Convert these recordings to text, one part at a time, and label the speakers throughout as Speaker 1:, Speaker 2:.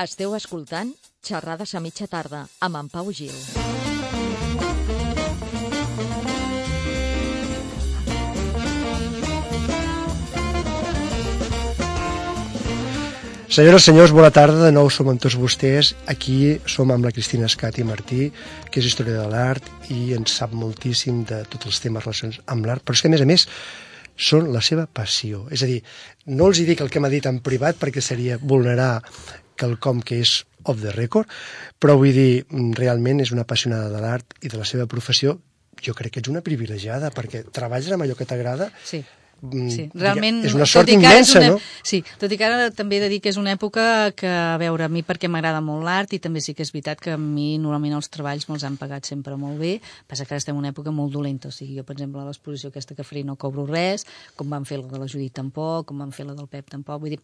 Speaker 1: Esteu escoltant Xerrades a mitja tarda amb en Pau Gil.
Speaker 2: Senyores senyors, bona tarda. De nou som amb tots vostès. Aquí som amb la Cristina Escat i Martí, que és història de l'art i ens sap moltíssim de tots els temes relacionats amb l'art, però és que, a més a més, són la seva passió. És a dir, no els hi dic el que m'ha dit en privat perquè seria vulnerar quelcom que és off the record, però vull dir, realment és una apassionada de l'art i de la seva professió. Jo crec que ets una privilegiada perquè treballes amb allò que t'agrada
Speaker 3: Sí.
Speaker 2: Mm,
Speaker 3: Sí, realment...
Speaker 2: és una sort immensa,
Speaker 3: una,
Speaker 2: no?
Speaker 3: Sí, tot i que ara també he de dir que és una època que, a veure, a mi perquè m'agrada molt l'art i també sí que és veritat que a mi normalment els treballs me'ls han pagat sempre molt bé, passa que ara estem en una època molt dolenta, o sigui, jo, per exemple, a l'exposició aquesta que faré no cobro res, com van fer la de la Judit tampoc, com van fer la del Pep tampoc, vull dir,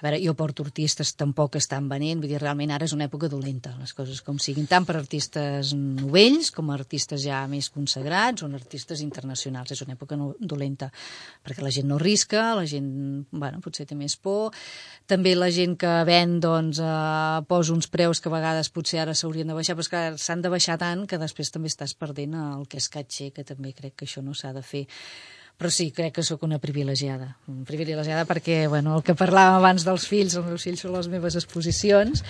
Speaker 3: a veure, jo porto artistes tampoc estan venent, vull dir, realment ara és una època dolenta, les coses com siguin, tant per artistes novells com artistes ja més consagrats o artistes internacionals, és una època no, dolenta, perquè la gent no risca, la gent, bueno, potser té més por, també la gent que ven, doncs, eh, posa uns preus que a vegades potser ara s'haurien de baixar, però que s'han de baixar tant que després també estàs perdent el que és catxer, que també crec que això no s'ha de fer. Però sí, crec que sóc una privilegiada. Privilegiada perquè, bueno, el que parlàvem abans dels fills, els meus fills són les meves exposicions,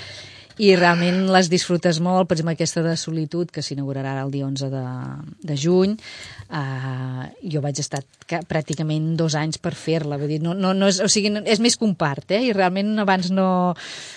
Speaker 3: i realment les disfrutes molt, per exemple aquesta de Solitud, que s'inaugurarà el dia 11 de, de juny, uh, jo vaig estar ca- pràcticament dos anys per fer-la, vull dir, no, no, no és, o sigui, és més que un part, eh? i realment abans no,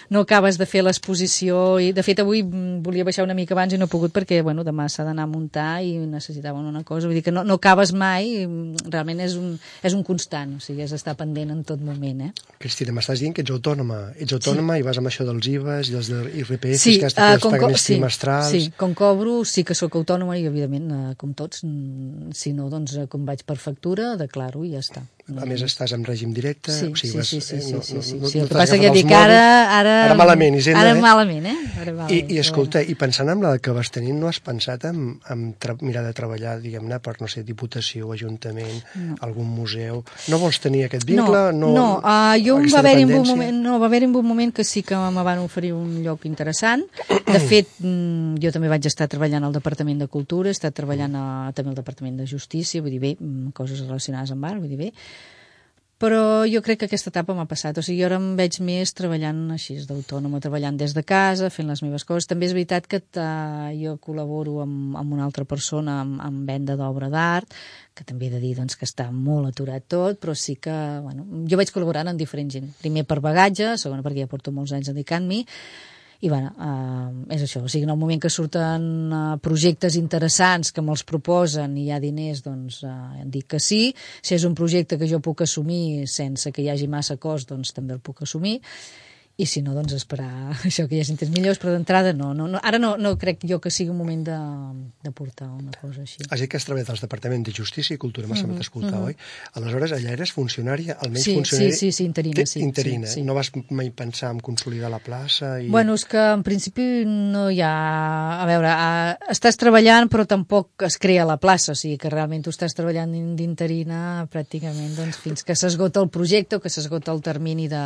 Speaker 3: no acabes de fer l'exposició, i de fet avui volia baixar una mica abans i no he pogut perquè, bueno, demà s'ha d'anar a muntar i necessitaven una cosa, vull dir que no, no acabes mai, realment és un, és un constant, o sigui, és estar pendent en tot moment, eh?
Speaker 2: Cristina, m'estàs dient que ets autònoma. Ets autònoma sí. i vas amb això dels IVAs i dels de IRPF,
Speaker 3: Sí,
Speaker 2: que has de els
Speaker 3: com co-
Speaker 2: pagaments
Speaker 3: sí,
Speaker 2: trimestrals...
Speaker 3: Sí, com cobro, sí que sóc autònoma i, evidentment, eh, com tots, mm, si no, doncs, com vaig per factura, declaro i ja està.
Speaker 2: A més, estàs en règim directe,
Speaker 3: Sí,
Speaker 2: o sigui,
Speaker 3: sí,
Speaker 2: vas,
Speaker 3: sí, sí,
Speaker 2: eh,
Speaker 3: sí,
Speaker 2: no,
Speaker 3: sí,
Speaker 2: no,
Speaker 3: sí,
Speaker 2: no,
Speaker 3: sí.
Speaker 2: no
Speaker 3: El que passa que dic ara... Ara,
Speaker 2: Ara malament, Hisenda,
Speaker 3: Ara
Speaker 2: eh?
Speaker 3: malament, eh? Ara malament,
Speaker 2: I, I escolta, i pensant en la que vas tenint, no has pensat en, en mirar de treballar, diguem-ne, per, no sé, diputació, ajuntament, no. algun museu? No vols tenir aquest vincle?
Speaker 3: No, no, uh, jo va haver-hi un
Speaker 2: dependència?
Speaker 3: moment, no, va haver-hi un moment que sí que me van oferir un lloc interessant. De fet, mm, jo també vaig estar treballant al Departament de Cultura, he estat treballant a, també al Departament de Justícia, vull dir bé, mm, coses relacionades amb art, vull dir bé. Però jo crec que aquesta etapa m'ha passat. O sigui, jo ara em veig més treballant així d'autònoma, treballant des de casa, fent les meves coses. També és veritat que jo col·laboro amb, amb una altra persona amb, amb venda d'obra d'art, que també he de dir doncs, que està molt aturat tot, però sí que, bueno, jo vaig col·laborant amb diferent gent. Primer per bagatge, segona perquè ja porto molts anys dedicant-m'hi, i bueno, eh, és això, o sigui, en el moment que surten eh, projectes interessants que me'ls proposen i hi ha diners, doncs eh, dic que sí. Si és un projecte que jo puc assumir sense que hi hagi massa cost, doncs també el puc assumir. I si no, doncs esperar això que hi hagi temps millors, però d'entrada no, no, no. Ara no, no crec jo que sigui un moment de, de portar una cosa així.
Speaker 2: Has dit que has treballat als departaments de Justícia i Cultura, m'ha semblat escoltar, oi? Aleshores, allà eres funcionària, almenys
Speaker 3: Sí,
Speaker 2: funcionària...
Speaker 3: sí, sí, sí, interina,
Speaker 2: Te-
Speaker 3: sí,
Speaker 2: Interina,
Speaker 3: sí, sí.
Speaker 2: no vas mai pensar en consolidar la plaça i...
Speaker 3: Bueno, és que en principi no hi ha... A veure, a... estàs treballant però tampoc es crea la plaça, o sigui que realment tu estàs treballant d'in- d'interina pràcticament doncs, fins que s'esgota el projecte o que s'esgota el termini de,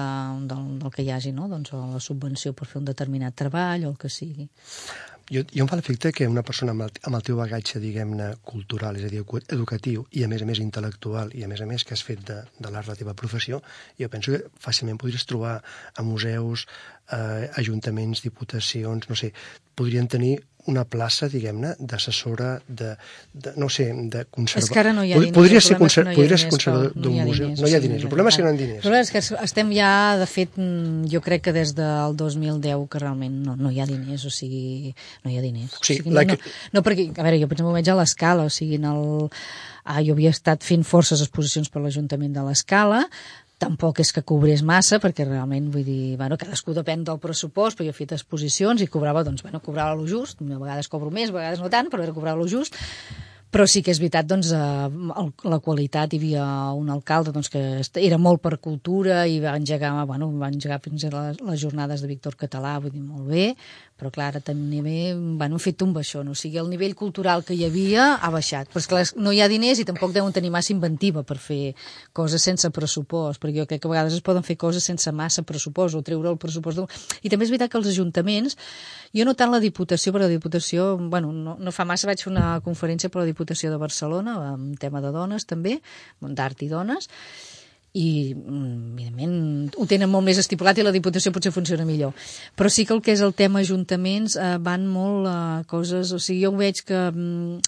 Speaker 3: del, del que hi hagi, no? doncs, o la subvenció per fer un determinat treball o el que sigui.
Speaker 2: Jo, jo em fa l'efecte que una persona amb el, amb el teu bagatge, diguem-ne, cultural, és a dir, edu- educatiu, i a més a més intel·lectual, i a més a més que has fet de, de l'art la teva professió, jo penso que fàcilment podries trobar a museus, eh, ajuntaments, diputacions, no sé, podrien tenir una plaça, diguem-ne, d'assessora, de, de, no sé, de conserva...
Speaker 3: És que ara no hi ha diners.
Speaker 2: Podries
Speaker 3: el
Speaker 2: ser, conser...
Speaker 3: no
Speaker 2: podries ser conservador d'un
Speaker 3: ha
Speaker 2: museu.
Speaker 3: diners,
Speaker 2: no hi ha
Speaker 3: sí,
Speaker 2: diners. El problema és que no hi ha
Speaker 3: El
Speaker 2: diners.
Speaker 3: problema és que estem ja, de fet, mm, jo crec que des del 2010 que realment no, no hi ha diners, o sigui, no hi ha diners.
Speaker 2: O sigui,
Speaker 3: no,
Speaker 2: la
Speaker 3: no, no, perquè, a veure, jo per exemple veig a l'escala, o sigui, en el... Ah, jo havia estat fent forces exposicions per l'Ajuntament de l'Escala, tampoc és que cobrés massa, perquè realment, vull dir, bueno, cadascú depèn del pressupost, però jo he fet exposicions i cobrava, doncs, bueno, cobrava lo just, a vegades cobro més, a vegades no tant, però era cobrava lo just, Però sí que és veritat, doncs, eh, la qualitat, hi havia un alcalde doncs, que era molt per cultura i va engegar, bueno, va engegar fins a les, les jornades de Víctor Català, vull dir, molt bé, però clar, ara també bueno, han fet un baixón, o sigui, el nivell cultural que hi havia ha baixat, però esclar, no hi ha diners i tampoc deuen tenir massa inventiva per fer coses sense pressupost, perquè jo crec que a vegades es poden fer coses sense massa pressupost o treure el pressupost. De... I també és veritat que els ajuntaments, jo no tant la Diputació, però la Diputació, bueno, no, no fa massa vaig fer una conferència per la Diputació de Barcelona, amb tema de dones també, d'art i dones, i mm, evidentment ho tenen molt més estipulat i la Diputació potser funciona millor. Però sí que el que és el tema ajuntaments eh, van molt a coses, o sigui jo veig que mm,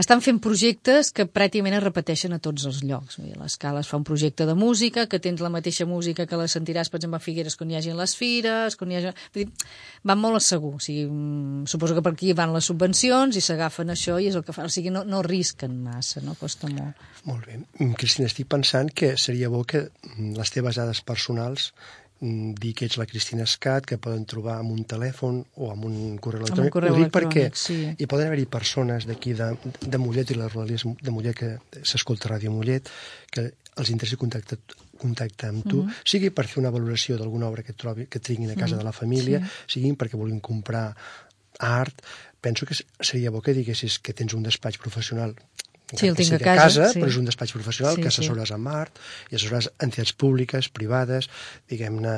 Speaker 3: estan fent projectes que pràcticament es repeteixen a tots els llocs. L'escala es fa un projecte de música, que tens la mateixa música que la sentiràs, per exemple, a Figueres, quan hi hagi les fires, quan hi hagi... Vull dir, van molt a segur. O sigui, mm, suposo que per aquí van les subvencions i s'agafen això i és el que fan. O sigui, no, no risquen massa, no costa molt.
Speaker 2: Molt bé. Cristina, estic pensant que seria bo que les teves dades personals Mm, dir que ets la Cristina Escat, que poden trobar amb un telèfon o amb un correu electrònic.
Speaker 3: Un correu
Speaker 2: Ho dic perquè
Speaker 3: sí.
Speaker 2: hi poden haver-hi persones d'aquí de, de Mollet i les rodalies de Mollet que s'escolta Ràdio Mollet que els interessi contactar contactar amb tu, mm -hmm. sigui per fer una valoració d'alguna obra que trobi, que tinguin a casa mm -hmm. de la família, sí. siguin perquè vulguin comprar art, penso que seria bo que diguessis que tens un despatx professional
Speaker 3: Sí, el tinc a
Speaker 2: casa, casa
Speaker 3: sí.
Speaker 2: però és un despatx professional sí, que assessores sí. amb art i assessores entitats públiques, privades, diguem-ne,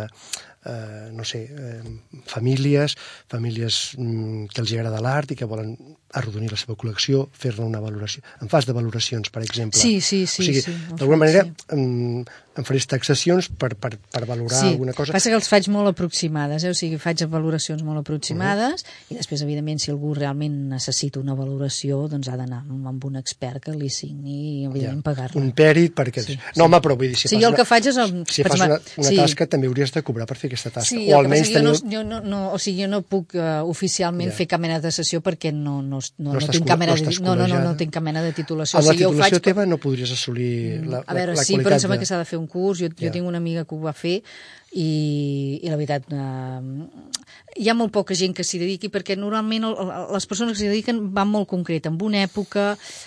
Speaker 2: eh, no sé, eh, famílies, famílies mm, que els agrada l'art i que volen arrodonir la seva col·lecció, fer-ne una valoració. En fas de valoracions, per exemple.
Speaker 3: Sí, sí, sí.
Speaker 2: O sigui,
Speaker 3: sí,
Speaker 2: d'alguna manera,
Speaker 3: sí.
Speaker 2: em, em faràs taxacions per, per, per valorar
Speaker 3: sí.
Speaker 2: alguna cosa.
Speaker 3: passa que els faig molt aproximades, eh? o sigui, faig valoracions molt aproximades uh -huh. i després, evidentment, si algú realment necessita una valoració, doncs ha d'anar amb un expert que li signi i, evidentment, ja. pagar-la.
Speaker 2: Un pèrit, perquè... Sí, no, sí. home, però vull dir, si
Speaker 3: sí,
Speaker 2: fas
Speaker 3: jo el
Speaker 2: una,
Speaker 3: que faig és... El,
Speaker 2: si fas una, una sí. tasca, també hauries de cobrar per fer aquesta tasca.
Speaker 3: Sí,
Speaker 2: o almenys
Speaker 3: tenir...
Speaker 2: jo,
Speaker 3: no, jo no, no, o sigui, jo no puc uh, oficialment ja. fer cap mena de sessió perquè no, no, no, no,
Speaker 2: no
Speaker 3: tinc cap mena
Speaker 2: no
Speaker 3: de... No, no, no, no tinc cap mena de titulació.
Speaker 2: Amb la
Speaker 3: o sigui,
Speaker 2: titulació
Speaker 3: jo faig...
Speaker 2: teva no podries assolir la,
Speaker 3: a veure,
Speaker 2: la, la
Speaker 3: sí,
Speaker 2: qualitat
Speaker 3: però em sembla
Speaker 2: de...
Speaker 3: que s'ha de fer un curs. Jo, jo
Speaker 2: Ja.
Speaker 3: tinc una amiga que ho va fer i, i la veritat eh, hi ha molt poca gent que s'hi dediqui perquè normalment el, les persones que s'hi dediquen van molt concret, en una època,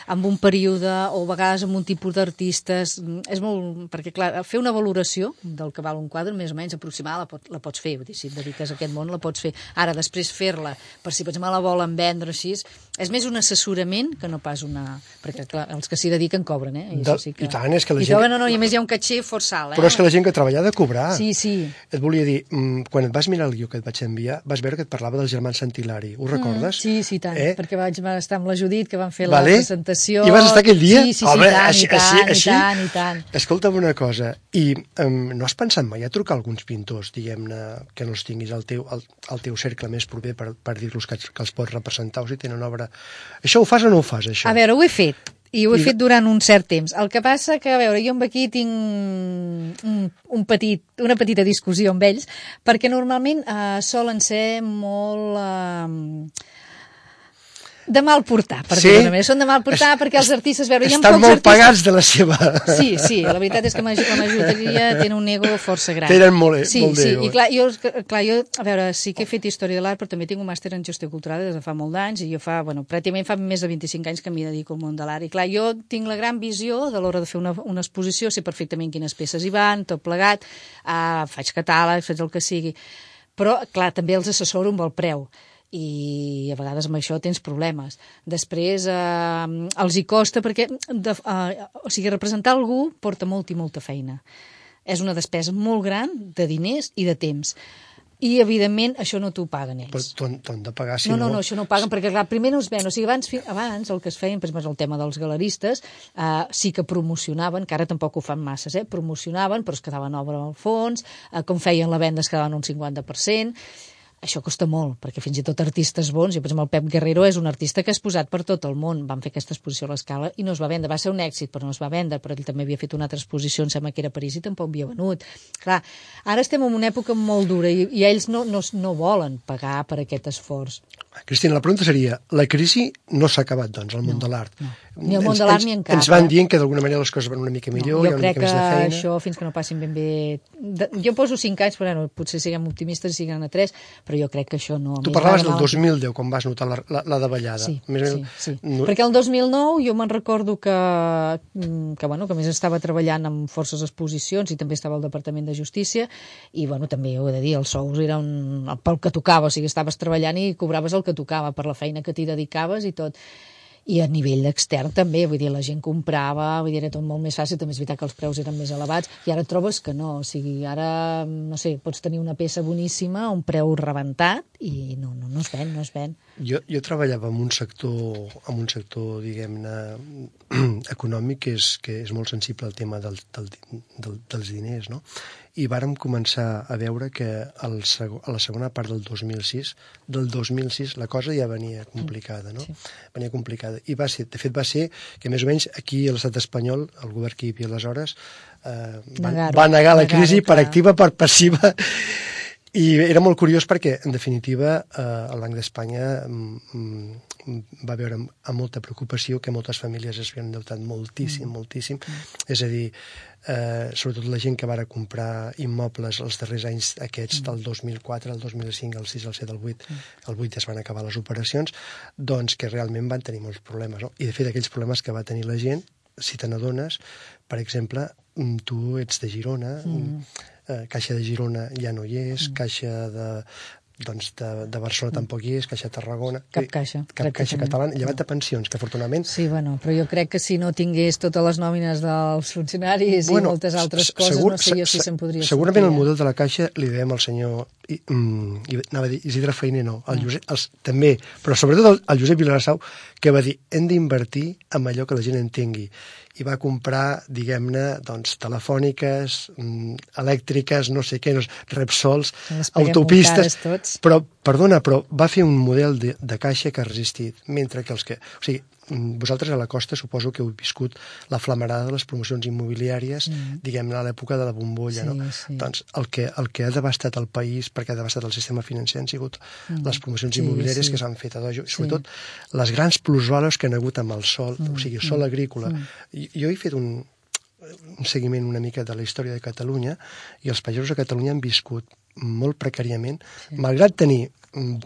Speaker 3: en un període o a vegades amb un tipus d'artistes. És molt... perquè clar, fer una valoració del que val un quadre, més o menys aproximada, la, pot, la pots fer, dir, si et dediques a aquest món la pots fer. Ara, després fer-la, per si per exemple la volen vendre així, és més un assessorament que no pas una... perquè clar, els que s'hi dediquen cobren, eh? I,
Speaker 2: De,
Speaker 3: sí que...
Speaker 2: I tant, és que la
Speaker 3: I
Speaker 2: gent...
Speaker 3: cobren, no, no, i a més hi ha un caché força alt, eh?
Speaker 2: Però és que la gent que treballa ha de cobrar.
Speaker 3: Sí, sí.
Speaker 2: Et volia dir, mm, quan et vas mirar el guió que et vaig enviar, vas veure que et parlava dels germans Santilari. Ho recordes?
Speaker 3: Mm, sí, sí, tant,
Speaker 2: eh?
Speaker 3: perquè vaig estar amb la Judit, que van fer
Speaker 2: Vale.
Speaker 3: la presentació...
Speaker 2: I vas estar aquell dia?
Speaker 3: Sí, sí, sí,
Speaker 2: Home,
Speaker 3: i tant,
Speaker 2: així-
Speaker 3: i tant,
Speaker 2: així-
Speaker 3: i
Speaker 2: així?
Speaker 3: tant, i tant.
Speaker 2: Escolta'm una cosa, i um, no has pensat mai a trucar a alguns pintors, diguem-ne, que no els tinguis al teu, al, al teu cercle més proper per, per dir-los que, que els pots representar o si tenen obra... Això ho fas o no ho fas, això?
Speaker 3: A veure, ho he fet, i ho he
Speaker 2: I-
Speaker 3: fet durant un cert temps. El que passa que, a veure, jo amb aquí tinc un, un petit, una petita discussió amb ells, perquè normalment eh, solen ser molt... Eh, de mal portar, per
Speaker 2: Sí?
Speaker 3: dir-ho. Són de mal portar perquè els artistes... Veure,
Speaker 2: Estan molt
Speaker 3: artistes...
Speaker 2: pagats de la seva...
Speaker 3: Sí, sí, la veritat és que la majoria tenen un ego força gran.
Speaker 2: Tenen molt-
Speaker 3: sí,
Speaker 2: molt
Speaker 3: sí, i clar jo, clar, jo, a veure, sí que he fet història de l'art, però també tinc un màster en gestió cultural des de fa molt d'anys, i jo fa, bueno, pràcticament fa més de 25 anys que m'hi dedico al món de l'art. I clar, jo tinc la gran visió de l'hora de fer una, una exposició, sé perfectament quines peces hi van, tot plegat, uh, faig catàlegs, faig el que sigui. Però, clar, també els assessoro amb el preu i a vegades amb això tens problemes. Després eh, els hi costa perquè de, eh, o sigui, representar algú porta molt i molta feina. És una despesa molt gran de diners i de temps. I, evidentment, això no t'ho paguen
Speaker 2: Però
Speaker 3: ells.
Speaker 2: t'ho han- t'ho han de pagar, si
Speaker 3: No, no, no, això no ho paguen, perquè clar, primer no es ven. O sigui, abans, abans el que es feien, per exemple, el tema dels galeristes, eh, sí que promocionaven, que ara tampoc ho fan masses, eh? promocionaven, però es quedaven obra al fons, eh, com feien la venda es quedaven un 50%, això costa molt, perquè fins i tot artistes bons, jo, per exemple, el Pep Guerrero és un artista que és posat per tot el món. Van fer aquesta exposició a l'escala i no es va vendre. Va ser un èxit, però no es va vendre, però ell també havia fet una altra exposició, em sembla que era a París i tampoc havia venut. Clar, ara estem en una època molt dura i, i ells no, no, no volen pagar per aquest esforç.
Speaker 2: Cristina, la pregunta seria, la crisi no s'ha acabat, doncs, al món
Speaker 3: No,
Speaker 2: de l'art?
Speaker 3: no. Ni al món de l'art ni en cap,
Speaker 2: Ens van
Speaker 3: eh?
Speaker 2: dient que d'alguna manera les coses van una mica millor,
Speaker 3: no,
Speaker 2: hi
Speaker 3: jo
Speaker 2: ha una
Speaker 3: crec
Speaker 2: mica
Speaker 3: que
Speaker 2: més de feina...
Speaker 3: això, fins que no passin ben bé... De, jo poso 5 anys, però bueno, potser siguem optimistes i siguin a 3, però jo crec que això no...
Speaker 2: Tu parlaves del
Speaker 3: molt.
Speaker 2: 2010, quan vas notar la, la, la davallada.
Speaker 3: Sí,
Speaker 2: Més
Speaker 3: sí,
Speaker 2: menys,
Speaker 3: sí.
Speaker 2: no-
Speaker 3: Perquè el 2009 jo me'n recordo que, mm, que, bueno, que més estava treballant amb forces exposicions i també estava al Departament de Justícia i bueno, també ho he de dir, els sous eren pel que tocava, o sigui, estaves treballant i cobraves el que tocava per la feina que t'hi dedicaves i tot. I a nivell extern també, vull dir, la gent comprava, vull dir, era tot molt més fàcil, també és veritat que els preus eren més elevats, i ara trobes que no, o sigui, ara, no sé, pots tenir una peça boníssima a un preu rebentat i no, no, no es ven, no es ven.
Speaker 2: Jo, jo treballava en un sector, en un sector diguem-ne, econòmic que és, que és molt sensible al tema del, del, del, dels diners, no? I vàrem començar a veure que al seg a la segona part del 2006, del 2006 la cosa ja venia complicada, no?
Speaker 3: Sí.
Speaker 2: Venia complicada. I va ser, de fet va ser que més o menys aquí a l'estat espanyol, el govern que hi havia aleshores, eh, va,
Speaker 3: Negar-ho,
Speaker 2: va negar la
Speaker 3: negar-ho,
Speaker 2: crisi per activa, per passiva, i era molt curiós perquè, en definitiva, eh, el Banc d'Espanya mm, mm, va veure amb, amb molta preocupació que moltes famílies es havien endeutat moltíssim, mm. moltíssim. Mm. És a dir, eh, sobretot la gent que va comprar immobles els darrers anys aquests, mm. del 2004, el 2005, el 6, el 7, el 8, mm. el 8 es van acabar les operacions, doncs que realment van tenir molts problemes. No? I, de fet, aquells problemes que va tenir la gent, si te n'adones, per exemple, mm, tu ets de Girona, mm. Eh, Caixa de Girona ja no hi és, mm. Caixa de, doncs de, de Barcelona tampoc hi és, Caixa de Tarragona...
Speaker 3: Cap caixa,
Speaker 2: Cap caixa catalana, llevat de pensions, que afortunadament
Speaker 3: Sí, bueno, però jo crec que si no tingués totes les nòmines dels funcionaris i moltes altres
Speaker 2: se-
Speaker 3: coses,
Speaker 2: segur-
Speaker 3: no sé jo si
Speaker 2: se-
Speaker 3: se'n podria
Speaker 2: Segurament
Speaker 3: sortir,
Speaker 2: el
Speaker 3: eh?
Speaker 2: model de la Caixa li devem al senyor i, mm, i, anava a dir Isidre Feiner, no, el Josep, els, també, però sobretot el, el Josep Vilassau, que va dir hem d'invertir en allò que la gent entengui i va comprar, diguem-ne, doncs, telefòniques, mm, elèctriques, no sé què, no, Repsols, autopistes... Però, perdona, però va fer un model de, de caixa que ha resistit, mentre que els que... O sigui, vosaltres a la costa suposo que heu viscut la flamarada de les promocions immobiliàries, mm. diguem-ne, a l'època de la bombolla,
Speaker 3: Sí,
Speaker 2: no?
Speaker 3: sí.
Speaker 2: Doncs el que, el que ha devastat el país, perquè ha devastat el sistema financer, han sigut mm. les promocions
Speaker 3: Sí,
Speaker 2: immobiliàries
Speaker 3: sí.
Speaker 2: que s'han fet a dojo, i sobretot les grans plusvales que han hagut amb el sol, mm. o sigui, sol agrícola. Mm. Jo he fet un, un seguiment una mica de la història de Catalunya i els pagesos a Catalunya han viscut molt precàriament, sí. malgrat tenir mm,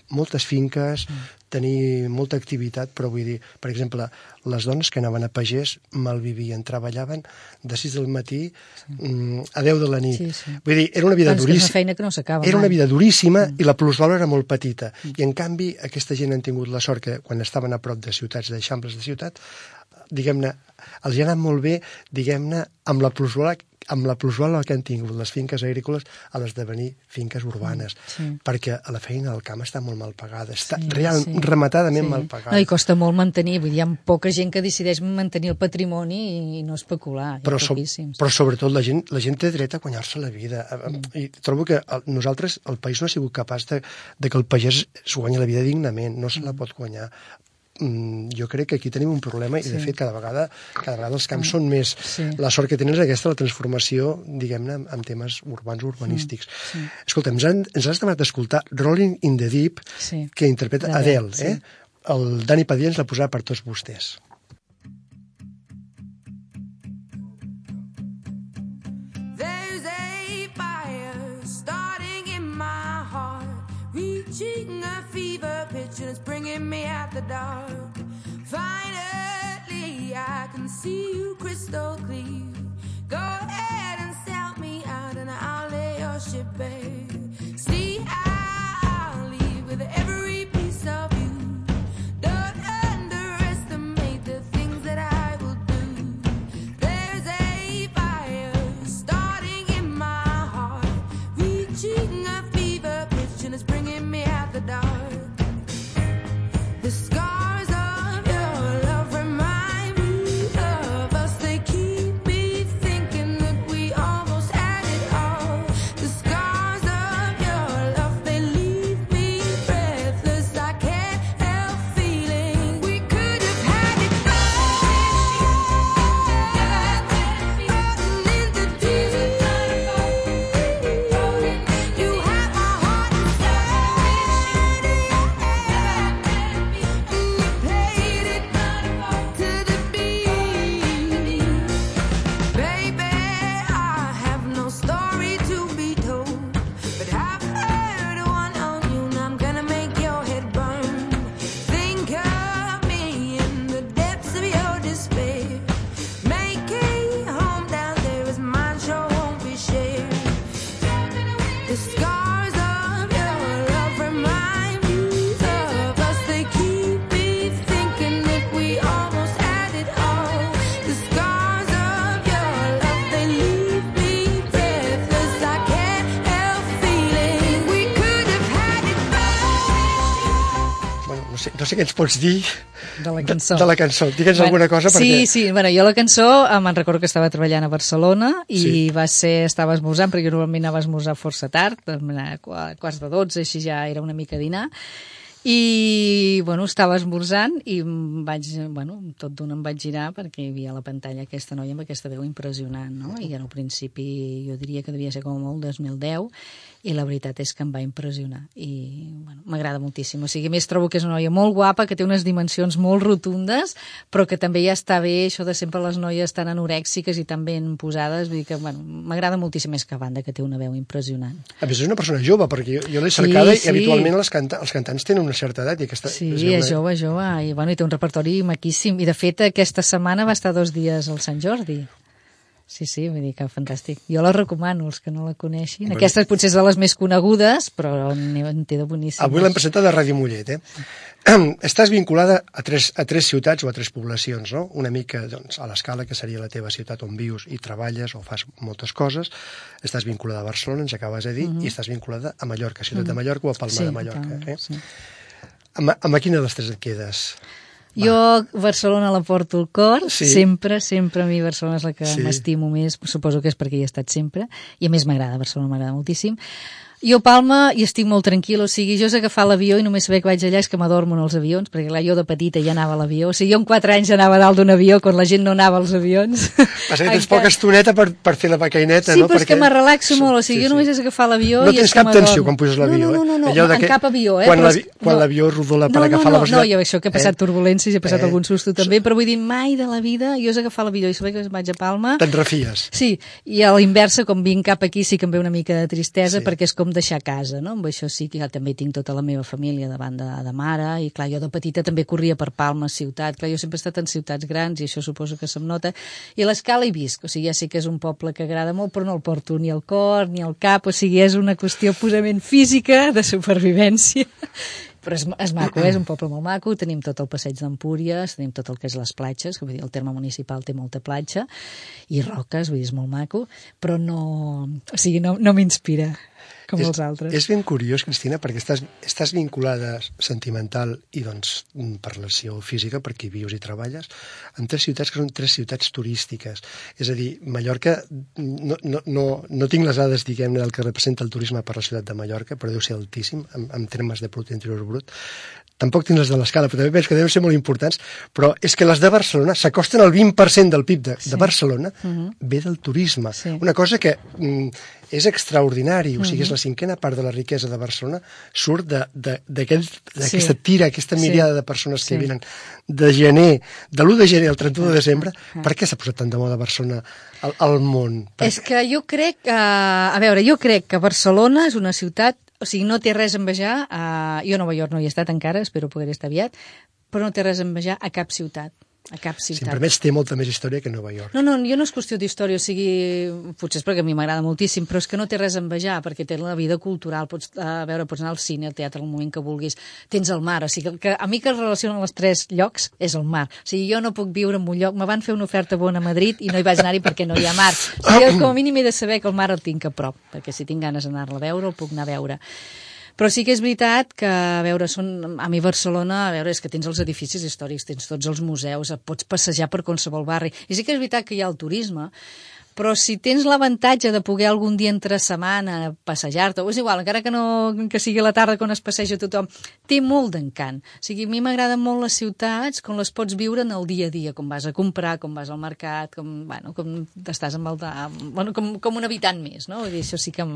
Speaker 2: moltes finques, mm. tenir molta activitat, però vull dir, per exemple, les dones que anaven a pagès malvivien, treballaven de 6 del matí sí. a 10 de la nit.
Speaker 3: Sí, sí.
Speaker 2: Vull dir, era una vida
Speaker 3: una
Speaker 2: duríssima.
Speaker 3: feina que no s'acaba
Speaker 2: Era una
Speaker 3: mai.
Speaker 2: vida duríssima mm. i la plusvalor era molt petita. Mm. I en canvi, aquesta gent han tingut la sort que quan estaven a prop de ciutats, d'eixamples de ciutat, diguem-ne, els hi ha anat molt bé, diguem-ne, amb la plusvalor amb la plusvalor que han tingut les finques agrícoles a l'esdevenir finques urbanes,
Speaker 3: sí.
Speaker 2: perquè a la feina del camp està molt mal pagada, està
Speaker 3: Sí,
Speaker 2: real,
Speaker 3: sí.
Speaker 2: rematadament
Speaker 3: Sí.
Speaker 2: mal pagada.
Speaker 3: No, i costa molt mantenir, vull dir, hi ha poca gent que decideix mantenir el patrimoni i no especular,
Speaker 2: però, so, però sobretot la gent, la gent té dret a guanyar-se la vida mm. i trobo que el, nosaltres, el país no ha sigut capaç de, de que el pagès es guanyi la vida dignament, no se la pot guanyar Mm, jo crec que aquí tenim un problema i de fet cada vegada, cada vegada els camps són més
Speaker 3: Sí.
Speaker 2: la sort que tenen és aquesta la transformació diguem-ne en, en temes urbans urbanístics
Speaker 3: Sí.
Speaker 2: escolta, ens, han, ens has demanat d'escoltar Rolling in the Deep
Speaker 3: Sí.
Speaker 2: que interpreta
Speaker 3: D'Adele,
Speaker 2: Adele,
Speaker 3: sí.
Speaker 2: eh? el Dani Padilla ens la posarà per tots vostès
Speaker 4: There's the dark.
Speaker 2: No sé què ens pots dir
Speaker 3: De la cançó.
Speaker 2: de, de la cançó. Digue'ns alguna cosa
Speaker 3: sí,
Speaker 2: perquè...
Speaker 3: Sí, bueno, jo la cançó eh, me'n recordo que estava treballant a Barcelona i
Speaker 2: Sí.
Speaker 3: va ser, estava esmorzant, perquè jo normalment anava a esmorzar força tard, a qua- quarts de 12, així ja era una mica dinar, i, bueno, estava esmorzant i vaig, bueno, tot d'una em vaig girar perquè hi havia a la pantalla aquesta noia amb aquesta veu impressionant, no? I al principi jo diria que devia ser com molt 2010 i la veritat és que em va impressionar i, bueno, m'agrada moltíssim. O sigui, a més trobo que és una noia molt guapa, que té unes dimensions molt rotundes, però que també ja està bé això de sempre les noies tan anorèxiques i tan ben posades, vull dir que, bueno, m'agrada moltíssim més que a banda, que té una veu impressionant.
Speaker 2: A més, és una persona jove, perquè jo, jo l'he cercada
Speaker 3: Sí,
Speaker 2: i
Speaker 3: sí.
Speaker 2: habitualment les canta, els cantants tenen una certa edat. I aquesta,
Speaker 3: Sí,
Speaker 2: una...
Speaker 3: és jove, jove, i, bueno, i té un repertori maquíssim. I, de fet, aquesta setmana va estar dos dies al Sant Jordi. Sí, sí, vull dir que fantàstic. Jo la recomano, els que no la coneixin.
Speaker 2: Bueno.
Speaker 3: Aquesta potser és de les més conegudes, però en, té de boníssimes.
Speaker 2: Avui l'hem presentat a Ràdio Mollet, eh? Estàs vinculada a tres, a tres ciutats o a tres poblacions, no? Una mica doncs, a l'escala, que seria la teva ciutat on vius i treballes o fas moltes coses. Estàs vinculada a Barcelona, ens acabes de dir, i estàs vinculada a Mallorca, ciutat de Mallorca o a Palma
Speaker 3: Mhm. Sí,
Speaker 2: de Mallorca.
Speaker 3: Palma,
Speaker 2: Eh?
Speaker 3: sí.
Speaker 2: Amb, amb quina de les tres et quedes?
Speaker 3: Jo Barcelona la porto al cor,
Speaker 2: Sí.
Speaker 3: sempre, sempre a mi Barcelona és la que
Speaker 2: Sí.
Speaker 3: m'estimo més, suposo que és perquè hi he estat sempre, i a més m'agrada, Barcelona m'agrada moltíssim. Jo a Palma hi estic molt tranquil, o sigui, jo és agafar l'avió i només saber que vaig allà és que m'adormo en els avions, perquè clar, jo de petita ja anava a l'avió, o sigui, jo amb 4 anys anava dalt d'un avió quan la gent no anava als avions.
Speaker 2: Passa que tens poca estoneta per, per fer la becaineta,
Speaker 3: Sí,
Speaker 2: no?
Speaker 3: però és que me relaxo molt, o sigui, jo només és agafar l'avió
Speaker 2: No
Speaker 3: i
Speaker 2: tens
Speaker 3: és que
Speaker 2: cap tensió quan puges l'avió,
Speaker 3: no, no, no, no,
Speaker 2: eh? Allò de
Speaker 3: en
Speaker 2: que
Speaker 3: cap avió, eh?
Speaker 2: quan
Speaker 3: però
Speaker 2: l'avi-
Speaker 3: és-
Speaker 2: quan
Speaker 3: no.
Speaker 2: l'avió rodola per
Speaker 3: no,
Speaker 2: agafar
Speaker 3: no,
Speaker 2: la
Speaker 3: no,
Speaker 2: velocitat-
Speaker 3: No, jo això que he passat
Speaker 2: Eh?
Speaker 3: turbulències, he passat
Speaker 2: Eh?
Speaker 3: algun susto també, però vull dir, mai de la vida, jo és agafar l'avió i saber que vaig a Palma...
Speaker 2: Te'n refies.
Speaker 3: Sí, i a la inversa, com vinc cap aquí, sí que em ve una mica de tristesa,
Speaker 2: Sí.
Speaker 3: perquè és com deixar casa, no? Amb això sí que ja també tinc tota la meva família davant de, de mare, i clar, jo de petita també corria per Palma, ciutat, clar, jo sempre he estat en ciutats grans, i això suposo que se'm nota, i l'escala hi visc, o sigui, ja sé que és un poble que agrada molt, però no el porto ni al cor, ni al cap, o sigui, és una qüestió purament física, de supervivència, però és, és maco, eh? és un poble molt maco, tenim tot el passeig d'Empúries, tenim tot el que és les platges, que vull dir, el terme municipal té molta platja, i roques, vull dir, és molt maco, però no, o sigui, no, no m'inspira com
Speaker 2: és,
Speaker 3: els altres.
Speaker 2: És ben curiós, Cristina, perquè estàs, estàs vinculada sentimental i doncs per relació física, perquè hi vius i treballes, en tres ciutats que són tres ciutats turístiques. És a dir, Mallorca, no, no, no, no tinc les dades, diguem-ne, del que representa el turisme per la ciutat de Mallorca, però deu ser altíssim en, en termes de producte interior brut. Tampoc tinc les de l'escala, però també penso que deuen ser molt importants, però és que les de Barcelona s'acosten al 20% del PIB de, de Barcelona, ve del turisme.
Speaker 3: Sí.
Speaker 2: Una cosa que mm, és extraordinari, o sigui, és la cinquena part de la riquesa de Barcelona, surt d'aquesta
Speaker 3: Sí.
Speaker 2: tira, aquesta
Speaker 3: Sí.
Speaker 2: mirada de persones que
Speaker 3: Sí.
Speaker 2: venen de gener, de l'1 de gener al 31 de desembre. Per què s'ha posat tant de moda Barcelona al, al món? Per...
Speaker 3: És que jo crec que... A veure, jo crec que Barcelona és una ciutat... O sigui, no té res a envejar... A, jo a Nova York no hi he estat encara, espero poder estar aviat, però no té res a envejar a cap ciutat. A cap
Speaker 2: Si em
Speaker 3: ciutat.
Speaker 2: permets, té molta més història que Nova York.
Speaker 3: No, no, jo no és qüestió d'història, o sigui, potser és perquè a mi m'agrada moltíssim, però és que no té res a envejar, perquè té la vida cultural, pots, a veure, pots anar al cine, al teatre, al moment que vulguis, tens el mar, o sigui, que a mi que es relacionen els tres llocs és el mar. O sigui, jo no puc viure en un lloc, me van fer una oferta bona a Madrid i no hi vaig anar-hi perquè no hi ha mar. O sigui, jo com a mínim he de saber que el mar el tinc a prop, perquè si tinc ganes d'anar-la a veure, el puc anar a veure. Però sí que és veritat que, a veure, són, a mi Barcelona, a veure, és que tens els edificis històrics, tens tots els museus, et pots passejar per qualsevol barri. I sí que és veritat que hi ha el turisme, però si tens l'avantatge de poder algun dia entre setmana passejar-te, o és igual, encara que, no, que sigui la tarda quan es passeja tothom, té molt d'encant. O sigui, a mi m'agraden molt les ciutats com les pots viure en el dia a dia, com vas a comprar, com vas al mercat, com, bueno, com estàs amb el... Amb, bueno, com, com un habitant més, no? Vull dir, això sí que...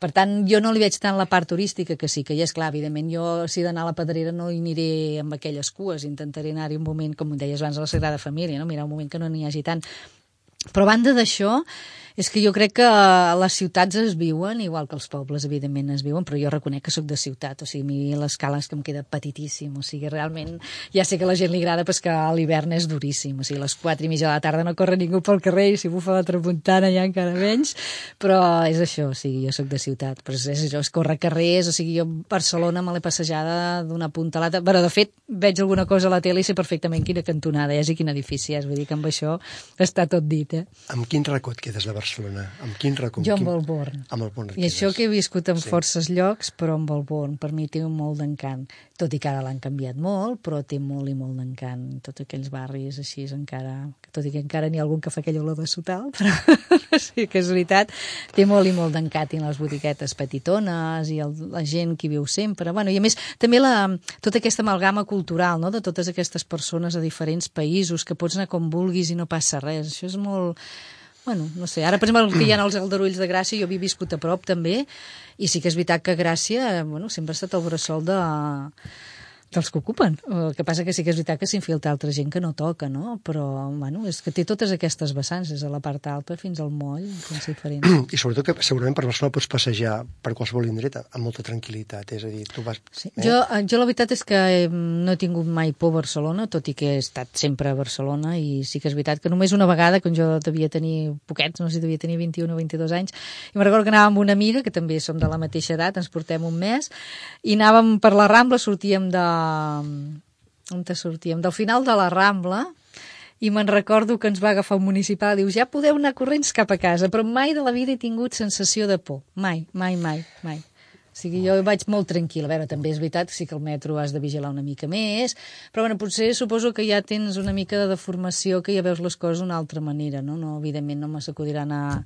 Speaker 3: per tant, jo no li veig tant la part turística, que sí, que ja és clar, evidentment, jo si he d'anar a la Pedrera no hi aniré amb aquelles cues, intentaré anar-hi un moment, com deies abans, a la Sagrada Família, no? mirar un moment que no n'hi hagi tant. Però a banda d'això, és que jo crec que les ciutats es viuen, igual que els pobles, evidentment, es viuen, però jo reconec que sóc de ciutat, o sigui, a mi l'escala és que em queda petitíssim, o sigui, realment, ja sé que a la gent li agrada, però que a l'hivern és duríssim, o sigui, a les 4 i mitja de la tarda no corre ningú pel carrer, i si bufa la tramuntana ja encara menys, però és això, o sigui, jo sóc de ciutat, però és, això, és córrer carrers, o sigui, jo a Barcelona me l'he passejada d'una punta a l'altra, però de fet, veig alguna cosa a la tele i sé perfectament quina cantonada és i quin edifici és, vull dir que amb això està tot dit, eh?
Speaker 2: Amb quin et quedes de Barcelona? Barcelona? Amb quin racó?
Speaker 3: Jo amb el Born.
Speaker 2: Amb el Born.
Speaker 3: I això que he viscut en
Speaker 2: Sí.
Speaker 3: forces llocs, però amb el Born, per mi té molt d'encant. Tot i que ara l'han canviat molt, però té molt i molt d'encant. Tots aquells barris així, encara, tot i que encara n'hi ha algun que fa aquella olor de sotal, però sí que és veritat, té molt i molt d'encant. I les botiquetes petitones i el, la gent que viu sempre. Bueno, I a més, també la, tota aquesta amalgama cultural no? de totes aquestes persones a diferents països, que pots anar com vulguis i no passa res. Això és molt... Bueno, no sé, ara per exemple que hi ha els aldarulls de Gràcia, jo havia viscut a prop també, i sí que és veritat que Gràcia, eh, bueno, sempre ha estat el bressol de dels que ocupen. El que passa que sí que és veritat que s'infiltra altra gent que no toca, no? Però, bueno, és que té totes aquestes vessants, des de la part alta fins al moll, fins diferents.
Speaker 2: I sobretot que segurament per Barcelona pots passejar per qualsevol indret amb molta tranquil·litat, és a dir, tu vas...
Speaker 3: Sí. Jo, eh, jo la veritat és que eh, no he tingut mai por a Barcelona, tot i que he estat sempre a Barcelona, i sí que és veritat que només una vegada, quan jo devia tenir poquets, no sé si devia tenir 21 o 22 anys, i me'n recordo que anàvem amb una amiga, que també som de la mateixa edat, ens portem un mes, i anàvem per la Rambla, sortíem de... On te sortíem? Del final de la Rambla, i me'n recordo que ens va agafar un municipal i diu, ja podeu anar corrents cap a casa, però mai de la vida he tingut sensació de por. Mai, mai, mai, mai. O sigui, jo vaig molt tranquil·la. A veure, també és veritat, sí que el metro has de vigilar una mica més, però bueno, potser suposo que ja tens una mica de deformació, que ja veus les coses d'una altra manera, no? no evidentment no m'acudirà anar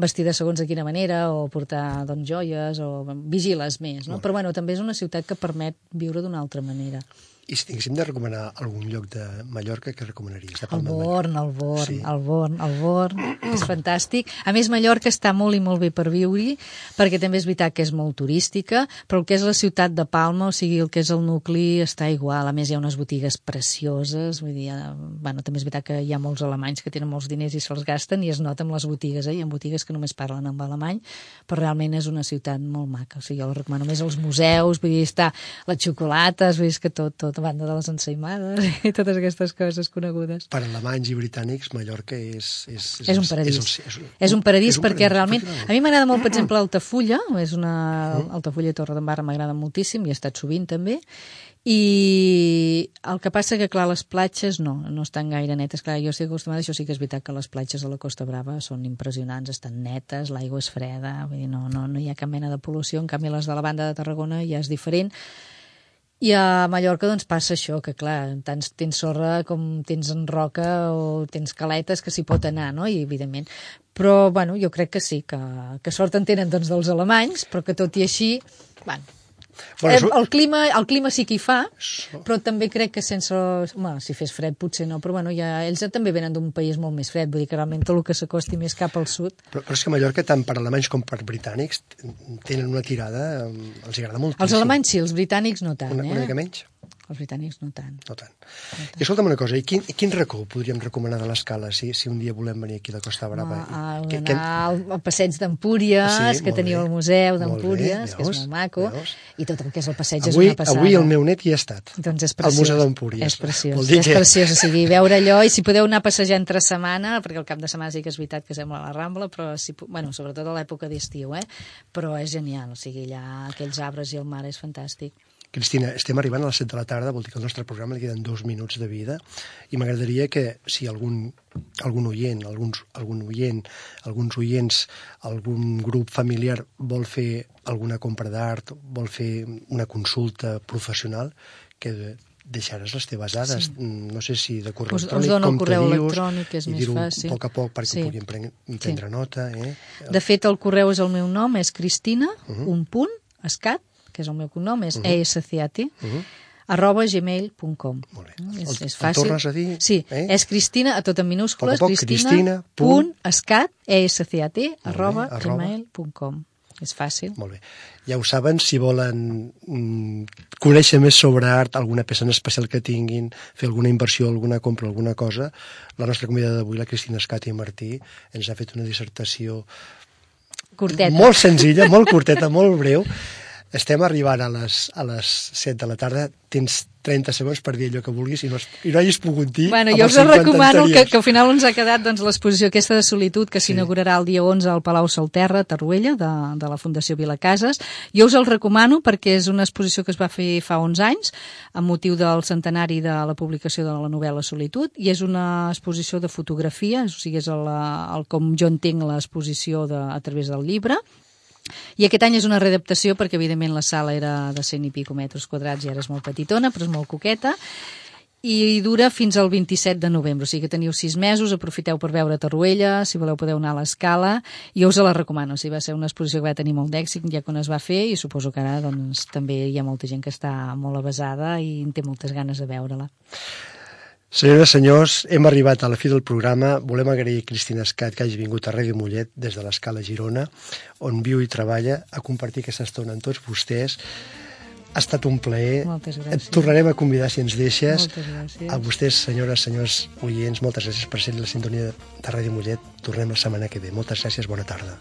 Speaker 3: vestida segons de quina manera, o portar doncs, joies, o vigiles més, no? Però bueno, també és una ciutat que permet viure d'una altra manera.
Speaker 2: I si tinguéssim de recomanar algun lloc de Mallorca, què recomanaries? De
Speaker 3: El
Speaker 2: Palma?
Speaker 3: Born, el Born,
Speaker 2: Sí.
Speaker 3: el Born, el Born, és fantàstic. A més, Mallorca està molt i molt bé per viure-hi, perquè també és veritat que és molt turística, però el que és la ciutat de Palma, o sigui, el que és el nucli, està igual. A més, hi ha unes botigues precioses, vull dir, eh, bueno, també és veritat que hi ha molts alemanys que tenen molts diners i se'ls gasten i es nota amb les botigues, eh? Hi ha botigues que només parlen en alemany, però realment és una ciutat molt maca. O sigui, jo la recomano més els museus, vull dir, està les xocolates, vull dir, que tot, tot, a banda de les ensaïmades i totes aquestes coses conegudes.
Speaker 2: Per alemanys i britànics, Mallorca és... És,
Speaker 3: És un paradís.
Speaker 2: És,
Speaker 3: És,
Speaker 2: un,
Speaker 3: és un paradís
Speaker 2: és un
Speaker 3: perquè
Speaker 2: paradís,
Speaker 3: realment... A mi m'agrada molt, per exemple, Altafulla, és una... Altafulla i Torredembarra m'agrada moltíssim, i he estat sovint també, i el que passa que, clar, les platges no, no estan gaire netes. Clar, jo estic acostumada, això sí que és veritat que les platges de la Costa Brava són impressionants, estan netes, l'aigua és freda, vull dir, no, no, no hi ha cap mena de pol·lució, en canvi les de la banda de Tarragona ja és diferent. I a Mallorca doncs passa això, que clar, tant tens sorra com tens en roca o tens caletes que s'hi pot anar, no? I evidentment. Però, bueno, jo crec que sí, que, que sort en tenen doncs, dels alemanys, però que tot i així, bueno,
Speaker 2: Bueno,
Speaker 3: eh, el, clima, el clima sí que hi fa, però també crec que sense... Home, si fes fred potser no, però bueno, ja, ells també venen d'un país molt més fred, vull dir que realment tot el que s'acosti més cap al sud
Speaker 2: Però, però és que Mallorca, tant per alemanys com per britànics, tenen una tirada, els agrada molt.
Speaker 3: Els alemanys sí, els britànics no tant,
Speaker 2: Una,
Speaker 3: eh?
Speaker 2: una mica menys?
Speaker 3: Els britànics no tant.
Speaker 2: No tant. I escolta'm una cosa, i quin, quin racó podríem recomanar de l'escala si, si un dia volem venir aquí a la Costa Brava?
Speaker 3: A, a,
Speaker 2: I-
Speaker 3: anar al, al passeig d'Empúries,
Speaker 2: Sí,
Speaker 3: que teniu
Speaker 2: bé.
Speaker 3: el museu d'Empúries, que és molt maco,
Speaker 2: Veus?
Speaker 3: i tot el que és el passeig
Speaker 2: avui,
Speaker 3: és una passada.
Speaker 2: avui el meu net hi ha estat.
Speaker 3: Doncs és
Speaker 2: Al
Speaker 3: preciós.
Speaker 2: Museu d'Empúries.
Speaker 3: És preciós,
Speaker 2: Vol dir
Speaker 3: és
Speaker 2: que-
Speaker 3: preciós, o sigui, veure allò, i si podeu anar a passejar entre setmana, perquè el cap de setmana sí que és veritat que sembla la Rambla, però si, bueno, sobretot a l'època d'estiu, eh? però és genial, o sigui, allà aquells arbres i el mar és fantàstic.
Speaker 2: Cristina, estem arribant a les 7 de la tarda, vol dir que al nostre programa li queden dos minuts de vida, i m'agradaria que si algun, algun oient, alguns, algun oient, alguns oients, algun grup familiar vol fer alguna compra d'art, vol fer una consulta professional, que deixaràs les teves dades. Sí. No sé si de correu
Speaker 3: Us- us
Speaker 2: electrònic,
Speaker 3: dono el correu
Speaker 2: dius,
Speaker 3: electrònic, és
Speaker 2: i
Speaker 3: més
Speaker 2: dir-ho
Speaker 3: fàcil.
Speaker 2: a poc a poc perquè
Speaker 3: Sí.
Speaker 2: sí. puguin prendre, prendre
Speaker 3: Sí.
Speaker 2: nota. Eh?
Speaker 3: De fet, el correu és el meu nom, és Cristina, uh -huh. un punt, escat, que és el meu cognom, és uh -huh. escat, uh -huh. arroba gmail.com.
Speaker 2: Molt bé.
Speaker 3: És, és
Speaker 2: el
Speaker 3: fàcil.
Speaker 2: tornes a dir,
Speaker 3: Sí,
Speaker 2: eh?
Speaker 3: és Cristina, a tot en minúscules,
Speaker 2: Poc poc,
Speaker 3: Cristina,
Speaker 2: Cristina,
Speaker 3: punt,
Speaker 2: punt,
Speaker 3: escat, escat, arroba
Speaker 2: arroba.
Speaker 3: gmail.com. És fàcil.
Speaker 2: Molt bé. Ja ho saben, si volen mm, conèixer més sobre art, alguna peça en especial que tinguin, fer alguna inversió, alguna compra, alguna cosa, la nostra convidada d'avui, la Cristina Escati Martí, ens ha fet una dissertació
Speaker 3: Curteta.
Speaker 2: molt senzilla, molt curteta, molt breu. Estem arribant a les, a les 7 de la tarda. Tens 30 segons per dir allò que vulguis i no, has, i no hagis pogut dir
Speaker 3: Bueno, jo us
Speaker 2: 50
Speaker 3: recomano que,
Speaker 2: anteriors.
Speaker 3: que al final ens ha quedat doncs, l'exposició aquesta de solitud que
Speaker 2: Sí.
Speaker 3: s'inaugurarà el dia 11 al Palau Salterra, a Tarruella, de, de la Fundació Vilacases. Jo us el recomano perquè és una exposició que es va fer fa 11 anys amb motiu del centenari de la publicació de la novel·la Solitud i és una exposició de fotografia, o sigui, és el, el com jo entenc l'exposició a través del llibre i aquest any és una readaptació perquè, evidentment, la sala era de 100 i pico metres quadrats i ara és molt petitona, però és molt coqueta i dura fins al 27 de novembre, o sigui que teniu sis mesos, aprofiteu per veure Torroella, si voleu podeu anar a l'escala, i jo us la recomano, o sigui, va ser una exposició que va tenir molt d'èxit ja quan es va fer, i suposo que ara doncs, també hi ha molta gent que està molt avasada i té moltes ganes de veure-la.
Speaker 2: Senyores, senyors, hem arribat a la fi del programa. Volem agrair a Cristina Escat que hagi vingut a Ràdio Mollet des de l'escala Girona, on viu i treballa, a compartir aquesta estona amb tots vostès. Ha estat un plaer.
Speaker 3: Moltes gràcies.
Speaker 2: Et tornarem a convidar si ens deixes.
Speaker 3: Moltes gràcies.
Speaker 2: A vostès, senyores, senyors oients, moltes gràcies per ser la sintonia de Ràdio Mollet. Tornem la setmana que ve. Moltes gràcies, bona tarda.